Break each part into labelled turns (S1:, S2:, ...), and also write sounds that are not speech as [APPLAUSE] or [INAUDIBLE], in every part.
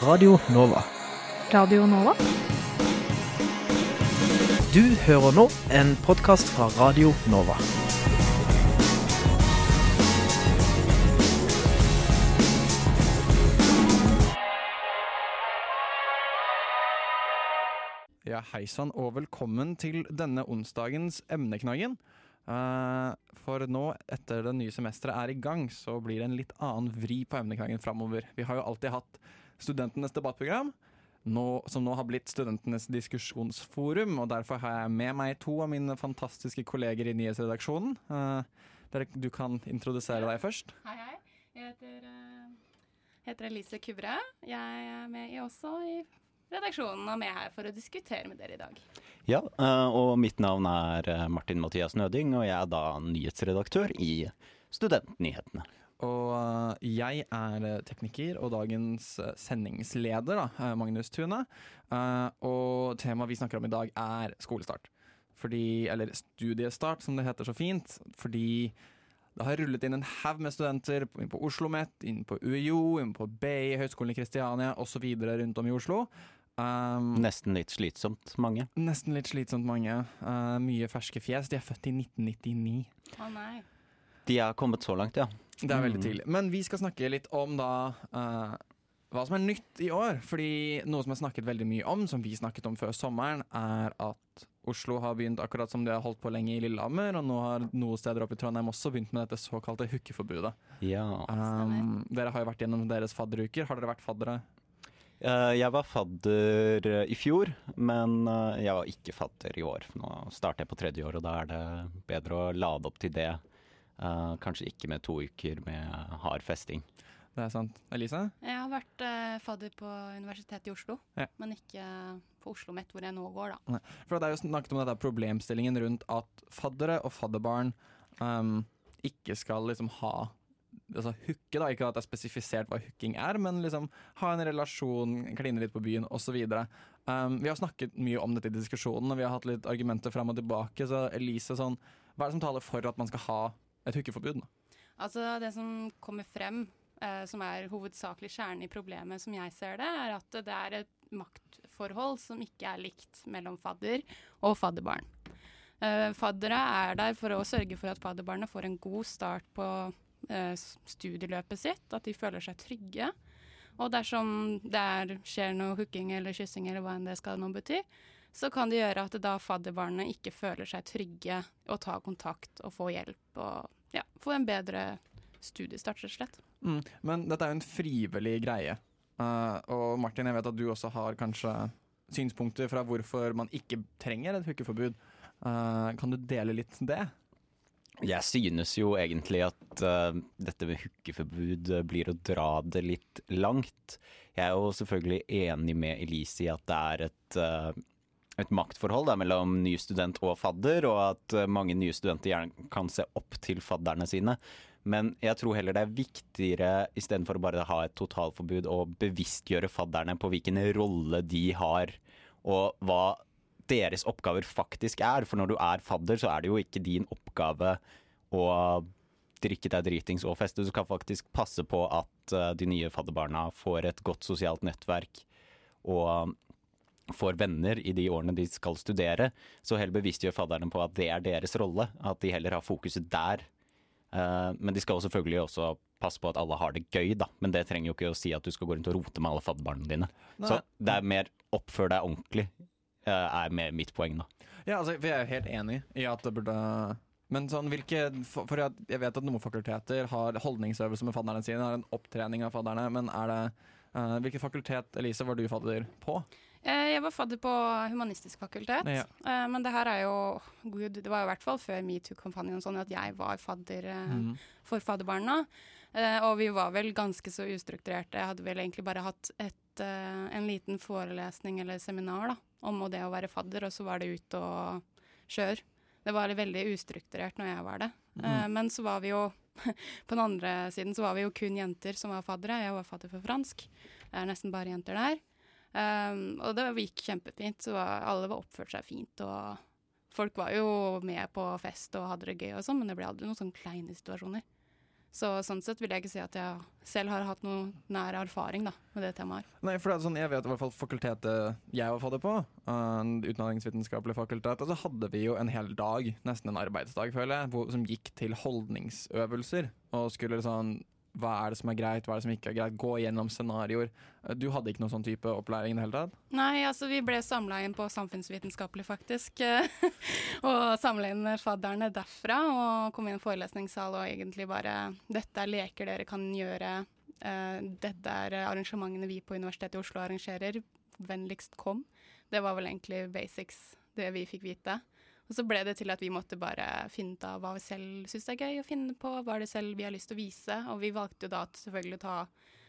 S1: Radio Nova.
S2: Radio Nova?
S1: Du hører nå en podkast fra Radio Nova.
S3: Ja, hei sann, og velkommen til denne onsdagens emneknaggen. Eh, for nå, etter det nye semesteret er i gang, så blir det en litt annen vri på emneknaggen framover. Vi har jo alltid hatt Studentenes debattprogram, nå, som nå har blitt Studentenes diskusjonsforum. Og derfor har jeg med meg to av mine fantastiske kolleger i nyhetsredaksjonen. Uh, dere, du kan introdusere deg først.
S4: Hei, hei. Jeg heter, uh, heter Elise Kubre. Jeg er med i også i redaksjonen og med her for å diskutere med dere i dag.
S5: Ja, uh, og mitt navn er Martin Mathias Nøding, og jeg er da nyhetsredaktør i Studentnyhetene.
S3: Og eh, jeg er eh, tekniker og dagens eh, sendingsleder, da, Magnus Tune. Eh, og temaet vi snakker om i dag er skolestart. Fordi, eller studiestart, som det heter så fint. Fordi det har rullet inn en haug med studenter inn på Oslo OsloMet, inn på UiO, inn på BI, Høgskolen i Kristiania osv. rundt om i Oslo. Um,
S5: Nesten litt slitsomt, mange.
S3: nesten litt slitsomt mange. Uh, mye ferske fjes. De er født i 1999.
S4: Å nei.
S5: De er kommet så langt, ja.
S3: Det er veldig
S5: Mm.
S3: tidlig. Men vi skal snakke litt om da uh, hva som er nytt i år. Fordi noe som er snakket veldig mye om, som vi snakket om før sommeren, er at Oslo har begynt akkurat som de har holdt på lenge i Lillehammer, og nå har noen steder oppe i Trondheim også begynt med dette såkalte hookeforbudet.
S5: ja.
S3: Um, dere har jo vært gjennom deres fadderuker. Har dere vært faddere?
S5: Eh, Jeg var fadder eh, i fjor, men jeg var ikke fadder i år. Nå starter jeg på tredje år, og da er det bedre å lade opp til det. Eh, Kanskje ikke med to uker med hard festing.
S3: Det er sant. Elise?
S4: Jeg har vært eh, fadder på Universitetet i Oslo,
S3: Ja.
S4: men ikke på Oslo OsloMet, hvor jeg nå går, da.
S3: For det er jo snakket om dette problemstillingen rundt at faddere og fadderbarn um, ikke skal liksom ha Altså hooke, da. Ikke at det er spesifisert hva hooking er, men liksom ha en relasjon, kline litt på byen osv. Um, vi har snakket mye om dette i diskusjonen, og vi har hatt litt argumenter fram og tilbake. Så Elise, sånn, hva er det som taler for at man skal ha et hookeforbud? da?
S4: Altså, det som kommer frem, eh, som er hovedsakelig kjernen i problemet, som jeg ser det, er at det er et maktforhold som ikke er likt mellom fadder og fadderbarn. Eh, faddere er der for å sørge for at fadderbarna får en god start på eh, studieløpet sitt, at de føler seg trygge. Og dersom det er, skjer noe hooking eller kyssing eller hva enn det skal nå bety, så kan det gjøre at da fadderbarnet ikke føler seg trygge å ta kontakt og få hjelp og ja, få en bedre studiestart, rett og slett.
S3: Mm. Men dette er jo en frivillig greie. Uh, og Martin, jeg vet at du også har kanskje synspunkter fra hvorfor man ikke trenger et hookeforbud. Uh, kan du dele litt det?
S5: Jeg synes jo egentlig at uh, dette med hookeforbud blir å dra det litt langt. Jeg er jo selvfølgelig enig med Elise i at det er et, eh, et maktforhold da, mellom ny student og fadder, og at eh, mange nye studenter gjerne kan se opp til fadderne sine. Men jeg tror heller det er viktigere, istedenfor å bare ha et totalforbud, å bevisstgjøre fadderne på hvilken rolle de har, og hva deres oppgaver faktisk er. For når du er fadder, så er det jo ikke din oppgave å drikke deg dritings og feste. Du skal faktisk passe på at eh, de nye fadderbarna får et godt sosialt nettverk og får venner i de årene de skal studere. Så heller bevisstgjør fadderne på at det er deres rolle, at de heller har fokuset der. Eh, men de skal jo selvfølgelig også passe på at alle har det gøy, da. Men det trenger jo ikke å si at du skal gå rundt og rote med alle fadderbarna dine. Så det er mer oppfør deg ordentlig, eh, er mer mitt poeng, da.
S3: Ja, altså, jeg er helt enig i at det burde Men sånn, hvilke For jeg vet at noen fakulteter har holdningsøvelse med fadderne sine, har en opptrening av fadderne, men er det Hvilken Hvilket fakultet, Elise, var du fadder på?
S4: Eh, Jeg var fadder på humanistisk fakultet,
S3: Ja.
S4: eh, men det her er jo Gud, det var i hvert fall før metoo-kampanjen sånn at jeg var fadder
S3: Mhm.
S4: for fadderbarna. Og vi var vel ganske så ustrukturerte. Jeg hadde vel egentlig bare hatt et, en liten forelesning eller seminar da, om det å være fadder, og så var det ut og kjør. Det var veldig ustrukturert når jeg var det. Mm. men så var vi jo [LAUGHS] På den andre siden så var vi jo kun jenter som var faddere. Jeg var fadder for fransk. Det er nesten bare jenter der. Um, og det gikk kjempefint. Så alle var oppført seg fint. Og folk var jo med på fest og hadde det gøy og sånn, men det ble aldri noen sånne kleine situasjoner. Så sånn sett vil jeg ikke si at jeg selv har hatt noe nær erfaring da, med det temaet.
S3: Nei, for det er sånn, Jeg vet i hvert fall fakultetet jeg var fadder på, utdanningsvitenskapelig fakultet, og så hadde vi jo en hel dag, nesten en arbeidsdag, føler jeg, som gikk til holdningsøvelser. Og skulle sånn Hva er det som er greit, hva er det som ikke er greit? Gå gjennom scenarioer. Uh, Du hadde ikke noen sånn type opplæring i det hele tatt?
S4: Nei, altså vi ble samla inn på samfunnsvitenskapelig, faktisk. [LAUGHS] og samla inn fadderne derfra og kom inn i en forelesningssal og egentlig bare Dette er leker dere kan gjøre. eh, dette er arrangementene vi på Universitetet i Oslo arrangerer. Vennligst kom. Det var vel egentlig basics, det vi fikk vite. Og så ble det til at vi måtte bare finne ut av hva vi selv syns er gøy å finne på, hva er det selv vi har lyst til å vise. Og vi valgte jo da selvfølgelig å ta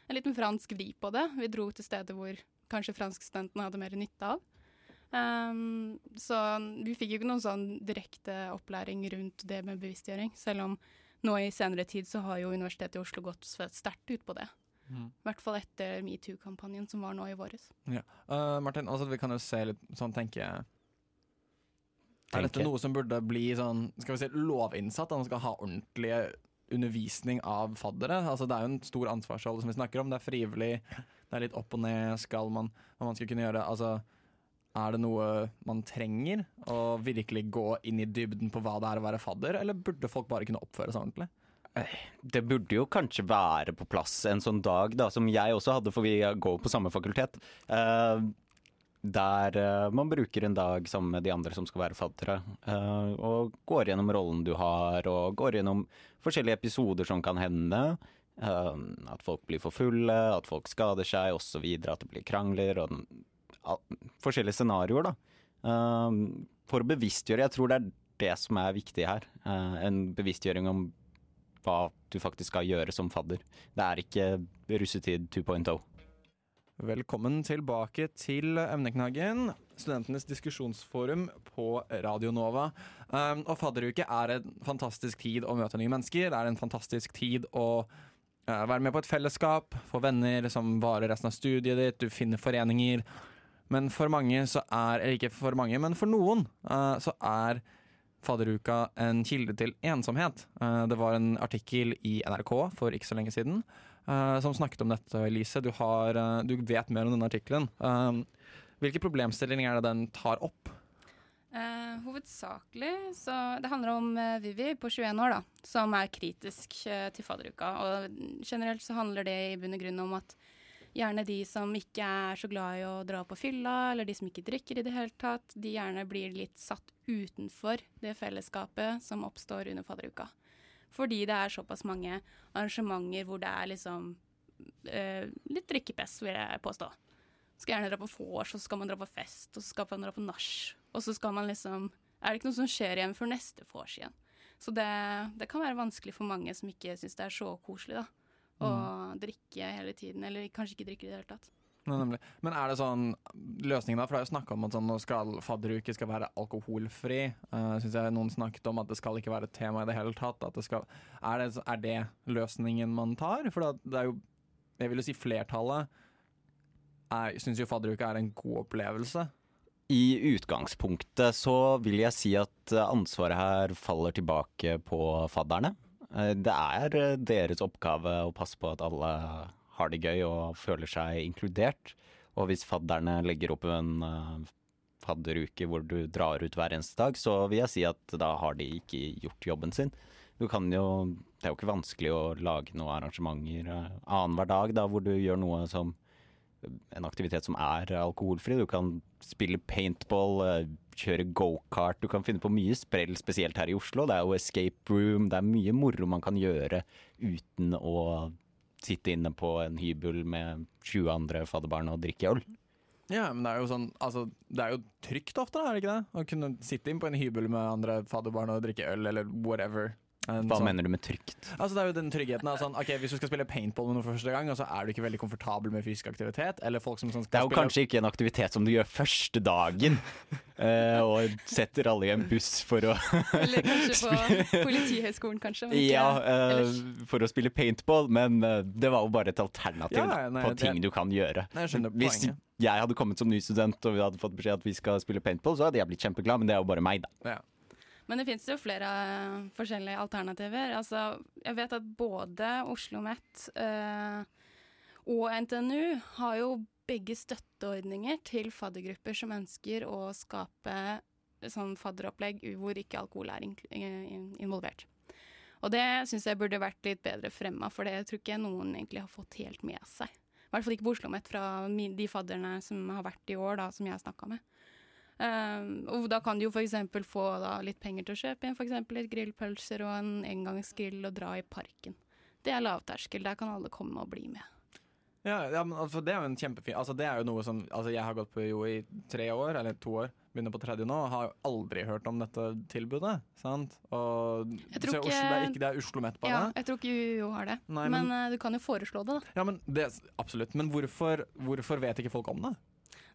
S4: en liten fransk vri på det. Vi dro til steder hvor kanskje franskstudentene hadde mer nytte av. Um, så vi fikk jo ikke noen sånn direkte opplæring rundt det med bevisstgjøring, selv om nå i senere tid så har jo Universitetet i Oslo gått sterkt ut på det. I hvert fall etter metoo-kampanjen som var nå i våres.
S3: Ja. Uh, Martin, altså vi kan jo se litt sånn, tenke Er dette noe som burde bli sånn, skal vi si, lovinnsatt? At man skal ha ordentlig undervisning av faddere? Altså Det er jo en stor ansvarsrolle som vi snakker om. Det er frivillig, det er litt opp og ned. Skal man, hva man skal kunne gjøre Altså er det noe man trenger? Å virkelig gå inn i dybden på hva det er å være fadder, eller burde folk bare kunne oppføre seg ordentlig?
S5: Det burde jo kanskje være på plass en sånn dag, da, som jeg også hadde, for vi går på samme fakultet. eh, der eh, man bruker en dag sammen med de andre som skal være faddere, eh, og går gjennom rollen du har, og går gjennom forskjellige episoder som kan hende. eh, at folk blir for fulle, at folk skader seg osv., at det blir krangler og forskjellige scenarioer. da. For å bevisstgjøre, jeg tror det er det som er viktig her. en bevisstgjøring om hva du faktisk skal gjøre som fadder. Det er ikke russetid 2.0.
S3: Velkommen tilbake til emneknaggen, studentenes diskusjonsforum på Radio Nova. Um, og fadderuke er en fantastisk tid å møte nye mennesker. Det er en fantastisk tid å uh, være med på et fellesskap, få venner som varer resten av studiet ditt, du finner foreninger. Men for mange så er Eller ikke for mange, men for noen uh, så er fadderuka en kilde til ensomhet. Uh, det var en artikkel i NRK for ikke så lenge siden som snakket om dette, Elise. Du, har, eh, du vet mer om denne artikkelen. Um, hvilke problemstillinger er det den tar opp?
S4: Uh, hovedsakelig så Det handler om uh, Vivi på 21 år, da, som er kritisk uh, til fadderuka. Og generelt så handler det i bunn og grunn om at gjerne de som ikke er så glad i å dra på fylla, eller de som ikke drikker i det hele tatt, de gjerne blir litt satt utenfor det fellesskapet som oppstår under fadderuka. Fordi det er såpass mange arrangementer hvor det er liksom eh, litt drikkepress, vil jeg påstå. Skal gjerne dra på vors, så skal man dra på fest, og så skal man dra på nach. Og så skal man liksom Er det ikke noe som skjer igjen før neste vors igjen? Så det, det kan være vanskelig for mange som ikke syns det er så koselig, da. Å drikke hele tiden, eller kanskje ikke drikke i det hele tatt.
S3: Nemlig. Men er det sånn løsningen da? For det er jo snakka om at sånn, skal fadderuke skal være alkoholfri. Uh, Syns jeg noen snakket om at det skal ikke være et tema i det hele tatt. At det skal, er, det, er det løsningen man tar? For det, er jo Jeg vil jo si flertallet syns jo fadderuke er en god opplevelse.
S5: I utgangspunktet så vil jeg si at eh, ansvaret her faller tilbake på fadderne. Eh, Det er eh, deres oppgave å passe på at alle har det gøy og føler seg inkludert. Og hvis fadderne legger opp en eh, fadderuke hvor du drar ut hver eneste dag, så vil jeg si at da har de ikke gjort jobben sin. Du kan jo, det er jo ikke vanskelig å lage noen arrangementer eh, annenhver dag da, hvor du gjør noe som en aktivitet som er alkoholfri. Du kan spille paintball, eh, kjøre gokart, du kan finne på mye sprell, spesielt her i Oslo. Det er jo escape room, det er mye moro man kan gjøre uten å sitte inne på en hybel med 20 andre fadderbarn og drikke øl.
S3: Ja, men det er jo sånn Altså, det er jo trygt ofte, da, er det ikke det? Å kunne sitte inn på en hybel med andre fadderbarn og drikke øl, eller whatever. En
S5: Hva
S3: sånn-
S5: mener du med trygt?
S3: Altså Det er jo den tryggheten Altså, ok, Hvis du skal spille paintball med noen for første gang, og så er du ikke veldig komfortabel med fysisk aktivitet Eller folk som sånn
S5: Det er jo
S3: spille
S5: kanskje ikke en aktivitet som du gjør første dagen, uh, [LAUGHS] og setter alle i en buss for å [LAUGHS]
S4: Eller kanskje på Politihøgskolen, kanskje. ikke
S5: Ja,
S4: uh,
S5: for å spille paintball, men uh, det var jo bare et alternativ
S3: Ja, nei,
S5: på
S3: det-
S5: ting du kan gjøre.
S3: Nei, jeg skjønner
S5: Hvis
S3: poenget.
S5: jeg hadde kommet som ny student og vi hadde fått beskjed at vi skal spille paintball, så hadde jeg blitt kjempeglad, men det er jo bare meg, da.
S3: Ja.
S4: Men det finnes jo flere eh, forskjellige alternativer. Altså, jeg vet at både Oslo OsloMet eh, og NTNU har jo begge støtteordninger til faddergrupper som ønsker å skape sånn fadderopplegg hvor ikke alkohol er involvert. Og det syns jeg burde vært litt bedre fremma, for det tror ikke noen egentlig har fått helt med seg. I hvert fall ikke på Oslo OsloMet fra de fadderne som har vært i år, da, som jeg har snakka med. Um, og da kan du jo f.eks. få da, litt penger til å kjøpe inn f.eks. litt grillpølser og en engangsgrill og dra i parken. Det er lavterskel, der kan alle komme og bli med.
S3: Ja, ja men altså, Det er jo en kjempefin Altså det er jo noe som altså, Jeg har gått på jo i tre år, eller to år, begynner på tredje nå, har jo aldri hørt om dette tilbudet. sant? Og
S4: jeg tror
S3: ikke, Oslo, det er ikke det er Oslo Met bare?
S4: Ja, jeg tror ikke UiO har det. Nei, men, men, uh, du kan jo foreslå det, da.
S3: Ja, men det, Absolutt. Men hvorfor, hvorfor vet ikke folk om det?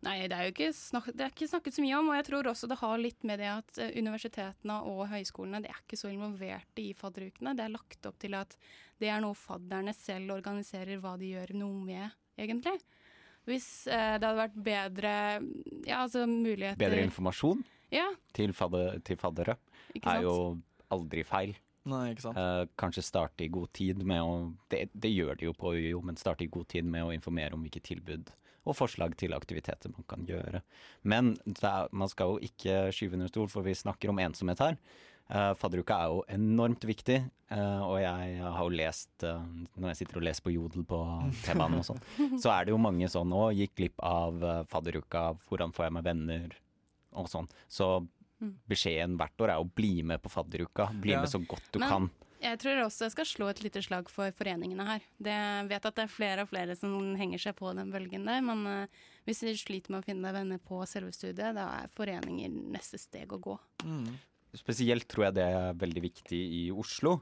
S4: Nei, det er jo ikke, snak det er ikke snakket så mye om. Og jeg tror også det har litt med det at uh, universitetene og høyskolene det er ikke så involverte i fadderukene. Det er lagt opp til at det er noe fadderne selv organiserer hva de gjør noe med, egentlig. Hvis eh, det hadde vært bedre ja, altså muligheter
S5: Bedre informasjon
S4: ja.
S5: til, fadder, til faddere er jo aldri feil.
S3: Nei, ikke sant.
S5: Eh, kanskje starte i god tid med å det, det, gjør de jo på UiO, men starte i god tid med å informere om hvilke tilbud og forslag til aktiviteter man kan gjøre. Men er, man skal jo ikke skyve under stol, for vi snakker om ensomhet her. Uh, fadderuka er jo enormt viktig, uh, og jeg har jo lest uh, Når jeg sitter og leser på Jodel på T-banen og sånn, [LAUGHS] så er det jo mange sånn Å, gikk glipp av fadderuka, hvordan får jeg meg venner, og sånn. Så mm. beskjeden hvert år er å bli med på fadderuka. Bli ja. med så godt du Men, kan.
S4: Jeg tror også jeg skal slå et lite slag for foreningene her. Det, jeg vet at det er flere og flere som henger seg på den bølgen der, men uh, hvis du sliter med å finne venner på selve studiet, da er foreninger neste steg å gå. Mm.
S5: Spesielt tror jeg det er veldig viktig i Oslo.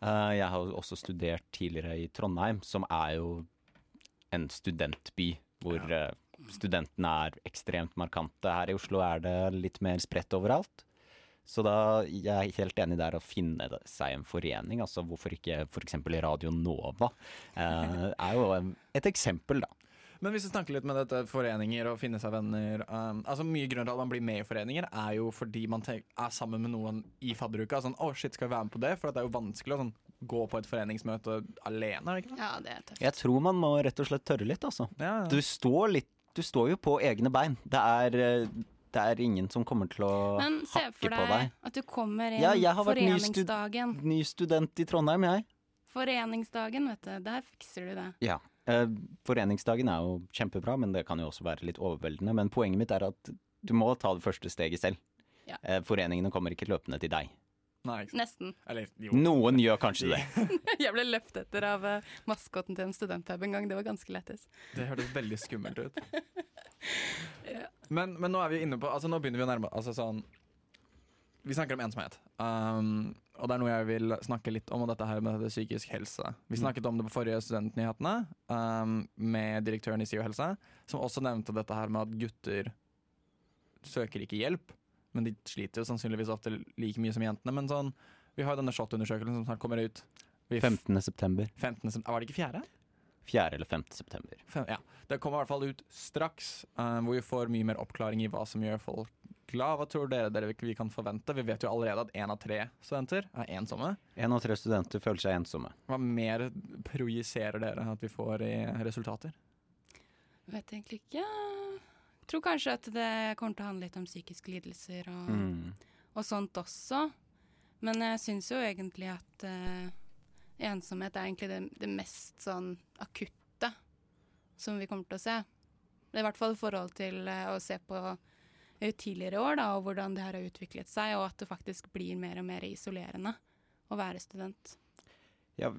S5: Uh, jeg har også studert tidligere i Trondheim, som er jo en studentby hvor ja. uh, studentene er ekstremt markante. Her i Oslo er det litt mer spredt overalt. Så da jeg er helt enig der å finne seg en forening. altså Hvorfor ikke f.eks. Radio Nova? Eh, er jo et eksempel, da.
S3: Men hvis vi snakker litt med dette foreninger og finne seg venner um, altså Mye grunn til at man blir med i foreninger, er jo fordi man er sammen med noen i fadderuka. Sånn, å oh, shit, skal vi være med på det? For det er jo vanskelig å sånn, gå på et foreningsmøte alene. ikke
S4: Ja, det er tøft.
S5: Jeg tror man må rett og slett tørre litt, altså. Ja, ja. Du står litt du står jo på egne bein. Det er eh, det er ingen som kommer til å
S4: Men,
S5: hakke på deg. Men se for deg
S4: at du kommer inn ja, jeg har foreningsdagen.
S5: Vært ny, ny student i Trondheim, jeg.
S4: Foreningsdagen, vet du. Der fikser du det.
S5: Ja. Eh, foreningsdagen er jo kjempebra, men det kan jo også være litt overveldende. Men poenget mitt er at du må ta det første steget selv. Ja. Eh, foreningene kommer ikke løpende til deg.
S3: Nei,
S4: Nesten.
S3: Eller,
S5: Noen gjør kanskje det. [LAUGHS] [LAUGHS]
S4: jeg ble løpt etter av maskotten maskoten til en studentpub en gang. Det var ganske lettest.
S3: Det hørtes veldig skummelt ut. [LAUGHS] men, men, nå er vi inne på Altså Nå begynner vi å nærme altså sånn Vi snakker om ensomhet. Um, og det er noe jeg vil snakke litt om, og dette her med dette psykisk helse. Vi mm. snakket om det på forrige Studentnyhetene um, med direktøren i SIO helse, som også nevnte dette her med at gutter søker ikke hjelp men de sliter jo sannsynligvis ofte like mye som jentene. Men sånn, vi har jo denne SHoT-undersøkelsen som snart kommer ut.
S5: 15. september.
S3: 15. september. Var det ikke fjerde?
S5: Fjerde eller 5. september.
S3: Ja. Det kommer i hvert fall ut straks, uh, hvor vi får mye mer oppklaring i hva som gjør folk glad. Hva tror dere, dere vi kan forvente? Vi vet jo allerede at én av tre studenter er ensomme.
S5: Én av tre studenter føler seg ensomme.
S3: Hva mer projiserer dere at vi får i resultater?
S4: Vet egentlig ikke Jeg tror kanskje at det kommer til å handle litt om psykiske lidelser og, mm. og sånt også. Men jeg syns jo egentlig at uh, ensomhet er egentlig det, det, mest sånn akutte som vi kommer til å se. Det er I hvert fall i forhold til uh, å se på uh, tidligere år da, og hvordan det her har utviklet seg, og at det faktisk blir mer og mer isolerende å være student.
S5: Ja,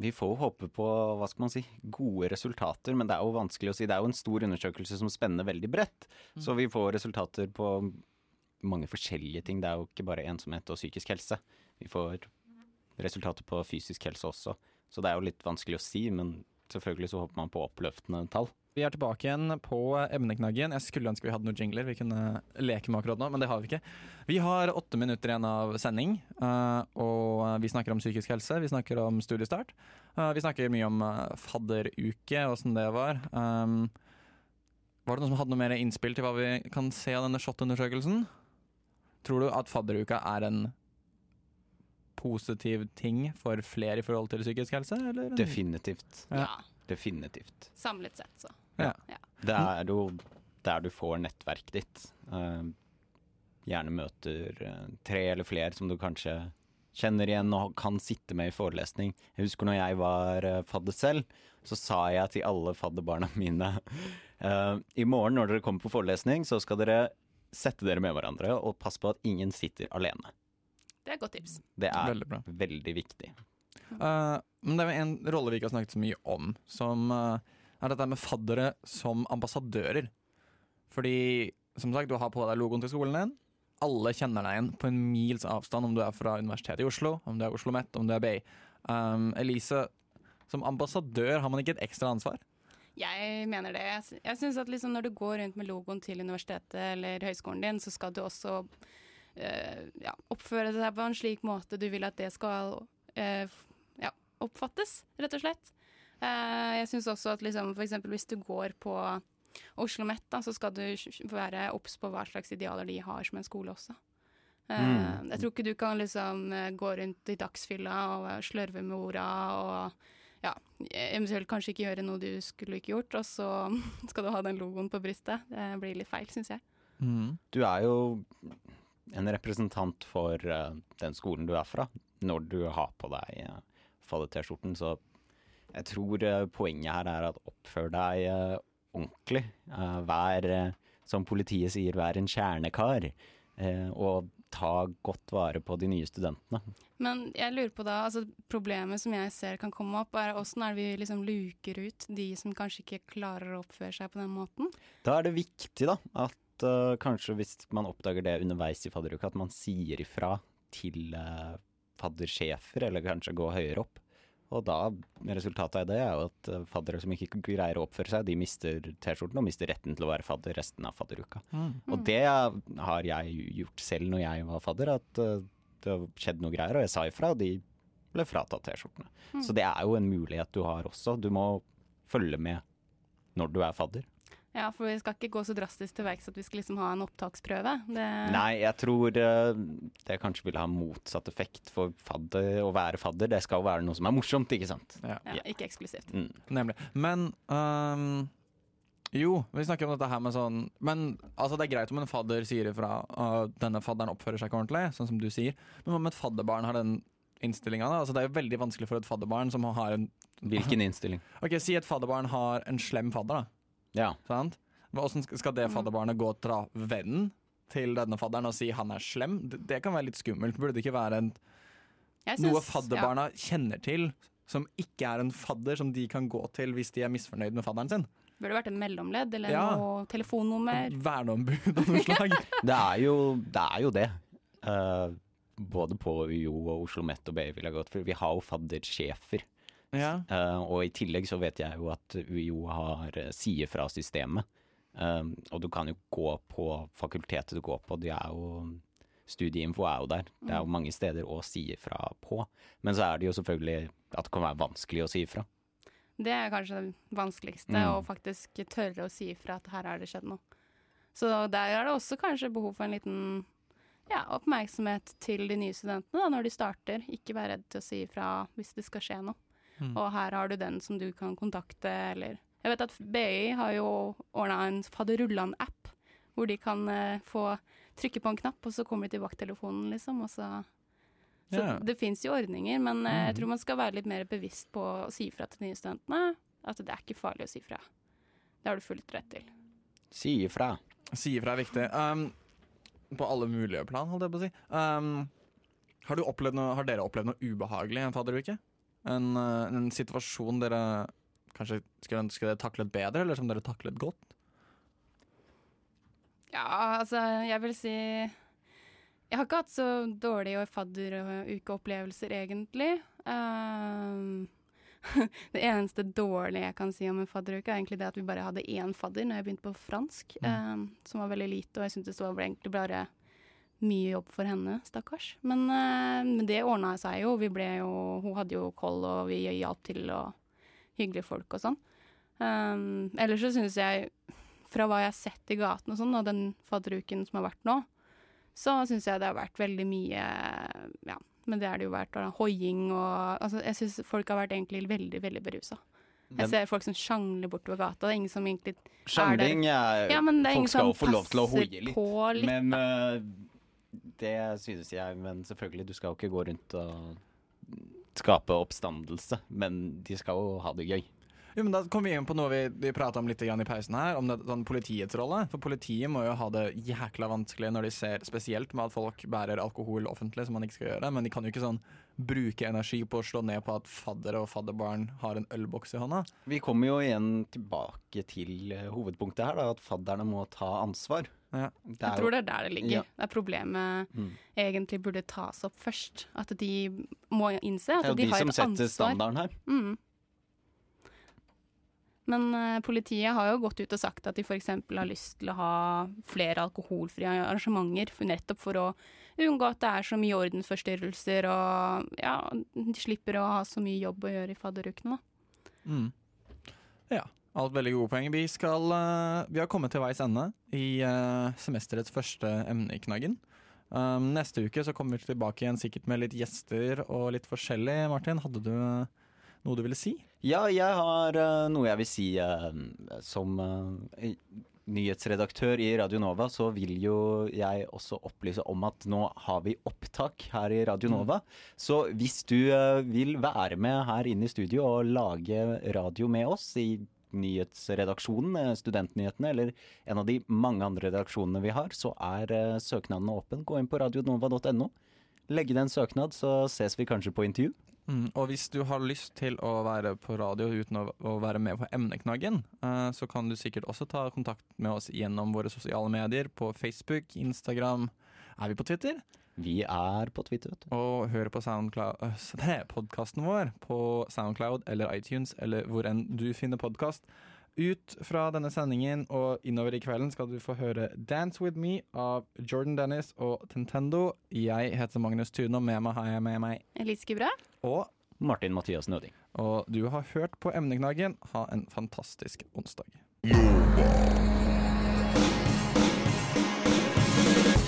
S5: vi får håpe på hva skal man si, gode resultater, men det er jo vanskelig å si. Det er jo en stor undersøkelse som spenner veldig bredt. Mm. Så vi får resultater på mange forskjellige ting. Det er jo ikke bare ensomhet og psykisk helse. Vi får resultater på fysisk helse også. Så det er jo litt vanskelig å si, men selvfølgelig så håper man på oppløftende tall.
S3: Vi er tilbake igjen på emneknaggen. Jeg skulle ønske vi hadde noen jingler vi kunne leke med akkurat nå, men det har vi ikke. Vi har åtte minutter igjen av sending, uh, og vi snakker om psykisk helse. Vi snakker om studiestart. Uh, vi snakker mye om uh, fadderuke, åssen det var. Var det noen som hadde noe mer innspill til hva vi kan se av denne SHoT-undersøkelsen? Tror du at fadderuka er en positiv ting for flere i forhold til psykisk helse? Eller?
S5: Definitivt.
S3: Ja.
S4: Ja.
S5: Definitivt.
S4: Samlet sett, så.
S5: Det er jo der du får nettverket ditt. Eh, gjerne møter eh, tre eller flere som du kanskje kjenner igjen og kan sitte med i forelesning. Jeg husker når jeg var eh, fadder selv, så sa jeg til alle fadderbarna [LAUGHS] mine I morgen når dere kommer på forelesning, så skal dere sette dere med hverandre og passe på at ingen sitter alene.
S4: Det er et godt tips.
S5: Det er
S3: Veldig bra.
S5: veldig viktig.
S3: Uh, men det er en rolle vi ikke har snakket så mye om, som uh, er dette med faddere som ambassadører. Fordi, som sagt, du har på deg logoen til skolen din. Alle kjenner deg igjen på en mils avstand, om du er fra Universitetet i Oslo, om du er Oslo OsloMet, om du er BI. Um, Elise, som ambassadør har man ikke et ekstra ansvar?
S4: Jeg mener det. Jeg sy- synes at liksom når du går rundt med logoen til universitetet eller høyskolen din, så skal du også ja, oppføre seg på en slik måte du vil at det skal eh, ja, oppfattes, rett og slett. Eh, jeg syns også at liksom, eksempel hvis du går på Oslo Met, da, så skal du være obs på hva slags idealer de har som en skole også. Eh,
S5: Mm.
S4: Jeg tror ikke du kan liksom eh, gå rundt i dagsfylla og eh, slørve med orda og ja, eventuelt kanskje ikke gjøre noe du skulle ikke gjort, og så [LAUGHS] skal du ha den logoen på brystet. Det blir litt feil, syns jeg.
S5: Du er jo en representant for eh, den skolen du er fra, når du har på deg uh, fadder-T-skjorten. Så jeg tror eh, poenget her er at oppfør deg eh, ordentlig. Eh, vær, eh, som politiet sier, vær en kjernekar. eh, og ta godt vare på de nye studentene.
S4: Men jeg lurer på da, altså problemet som jeg ser kan komme opp, er åssen er det vi liksom luker ut de som kanskje ikke klarer å oppføre seg på den måten?
S5: Da er det viktig da, at eh, kanskje hvis man oppdager det underveis i fadderuka, at man sier ifra til uh, faddersjefer, eller kanskje gå høyere opp. Og da, resultatet av det er jo at eh, faddere som ikke greier å oppføre seg, de mister T-skjorten og mister retten til å være fadder resten av fadderuka. Og det har jeg gjort selv når jeg var fadder, at det har skjedd noe greier, og jeg sa ifra, og de ble fratatt T-skjortene. Så det er jo en mulighet du har også. Du må følge med når du er fadder.
S4: Ja, for vi skal ikke gå så drastisk til verks at vi skal liksom ha en opptaksprøve. Det,
S5: Nei, jeg tror det, det kanskje vil ha motsatt effekt for fadder. Å være fadder, det skal jo være noe som er morsomt, ikke sant?
S3: Ja,
S4: ja, ikke eksklusivt.
S5: Mm.
S3: nemlig. Men um, jo, vi snakker om dette her med sånn Men altså, det er greit om en fadder sier ifra at denne fadderen oppfører seg ikke ordentlig, sånn som du sier. Men hva om et fadderbarn har den innstillinga? Altså, det er jo veldig vanskelig for et fadderbarn som har en
S5: Hvilken innstilling?
S3: Ok, Si et fadderbarn har en slem fadder, da.
S5: Ja.
S3: Sant? Hvordan skal det
S4: Mm.
S3: fadderbarnet gå fra vennen til denne fadderen og si han er slem? Det, det kan være litt skummelt. Burde det ikke være en,
S4: synes,
S3: noe
S4: fadderbarna
S3: fadderbarna kjenner til, som ikke er en fadder som de kan gå til hvis de er misfornøyd med fadderen sin?
S4: Burde burde vært en mellomledd eller
S3: Ja.
S4: noe telefonnummer.
S3: Verneombud av noe slag. [LAUGHS]
S5: Det er jo det. Er jo det. Uh, både på UiO og Oslo Met og for. Vi har jo faddersjefer.
S3: Ja.
S5: Uh, og i tillegg så vet jeg jo at UiO har uh, sider fra systemet. Uh, og du kan jo gå på fakultetet du går på. Det er jo Studieinfo er jo der. Det er jo mange steder å si ifra på. Men så er det jo selvfølgelig at det kan være vanskelig å si ifra.
S4: Det er kanskje det vanskeligste,
S5: Mm.
S4: å faktisk tørre å si ifra at her har det skjedd noe. Så der er det også kanskje behov for en liten ja, oppmerksomhet til de nye studentene da, når de starter. Ikke være redd til å si ifra hvis det skal skje noe.
S3: Mm.
S4: Og her har du den som du kan kontakte, eller Jeg vet at BI har jo ordna en faderullan-app, hvor de kan eh, få trykke på en knapp, og så kommer de til vakttelefonen, liksom, og så så
S3: Ja.
S4: det fins jo ordninger, men eh, jeg
S3: Mhm.
S4: tror man skal være litt mer bevisst på å si fra til de nye studentene. At det er ikke farlig å si fra. Det har du fullt rett til.
S5: Si ifra.
S3: Si ifra er viktig. Um, på alle mulige plan, holdt jeg på å si. Um, har, du opplevd noe, har dere opplevd noe ubehagelig i en fadderuke? En, uh, en situasjon dere kanskje skulle ønske dere taklet bedre, eller som dere taklet godt?
S4: Ja, altså, jeg vil si Jeg har ikke hatt så dårlige fadderukeopplevelser, egentlig. Ehm, [LAUGHS] det eneste dårlige jeg kan si om en fadderuke, er egentlig det at vi bare hadde én fadder når jeg begynte på fransk, ehm, som var veldig lite, og jeg syntes det var egentlig bare mye jobb for henne, stakkars. Men, eh, men det ordna seg jo. Vi ble jo Hun hadde jo koll, og vi hjalp til, og hyggelige folk og sånn. Um, ellers så syns jeg, fra hva jeg har sett i gaten og sånn, og den fadderuken som har vært nå, så syns jeg det har vært veldig mye Ja, men det har det jo vært da, hoiing og Altså, jeg syns folk har vært egentlig veldig, veldig berusa. Jeg ser folk som sjangler bortover gata. Det er ingen som egentlig
S5: Sjangling er
S4: Ja, men det er
S5: Folk
S4: ingen
S5: skal jo få lov til å hoie litt.
S4: litt.
S5: Men eh, det synes jeg Men selvfølgelig, du skal jo ikke gå rundt og skape oppstandelse. Men de skal jo ha det gøy.
S3: Jo, men Da kommer vi inn på noe vi, vi prata om litt i pausen her, om det, sånn politiets rolle. For politiet må jo ha det jækla vanskelig når de ser spesielt med at folk bærer alkohol offentlig, som man ikke skal gjøre. Men de kan jo ikke sånn bruke energi på å slå ned på at faddere og fadderbarn har en ølboks i hånda.
S5: Vi kommer jo igjen tilbake til eh, hovedpunktet her, da, at fadderne må ta ansvar.
S3: Ja.
S4: Jeg
S5: er
S4: tror det er der det ligger.
S5: Ja.
S4: Det er problemet
S5: Mm.
S4: egentlig burde tas opp først. At de må innse
S5: det
S4: at
S5: er jo
S4: de
S5: de
S4: har
S5: som setter standarden her.
S4: Mm. Men uh, politiet har jo gått ut og sagt at de f.eks. har lyst til å ha flere alkoholfrie arrangementer, for nettopp for å unngå at det er så mye ordensforstyrrelser, og ja, de slipper å ha så mye jobb å gjøre i fadderukene, da.
S3: Mm. Ja, alt veldig gode poeng. Vi, skal, eh, vi har kommet til veis ende i eh, semesterets første emne i knaggen. Um, neste uke så kommer vi tilbake igjen sikkert med litt gjester og litt forskjellig. Martin, hadde du eh, noe du ville si?
S5: Ja, jeg har uh, noe jeg vil si Uh, som uh, nyhetsredaktør i Radio Nova, så vil jo jeg også opplyse om at nå har vi opptak her i Radio Nova. Så hvis du vil være med her inne i studio og lage radio med oss i nyhetsredaksjonen, eh, Studentnyhetene, eller en av de mange andre redaksjonene vi har, så er søknadene søknaden åpen. Gå inn på radionova.no. Legge inn en søknad, så ses vi kanskje på intervju.
S3: Mm, og hvis du har lyst til å være på radio uten å, å være med på emneknaggen, eh, så kan du sikkert også ta kontakt med oss gjennom våre sosiale medier på Facebook, Instagram. Er vi på Twitter?
S5: Vi er på Twitter, vet du.
S3: Og hør på [LAUGHS] podkasten vår på Soundcloud eller iTunes eller hvor enn du finner podkast. Ut fra denne sendingen og innover i kvelden skal du få høre 'Dance With Me' av Jordan Dennis og Tentendo. Jeg heter Magnus Tune, og med meg har jeg med meg
S4: Elise Gibre?
S3: og
S5: Martin Mathias Nøding.
S3: Og du har hørt på Emneknaggen. Ha en fantastisk onsdag.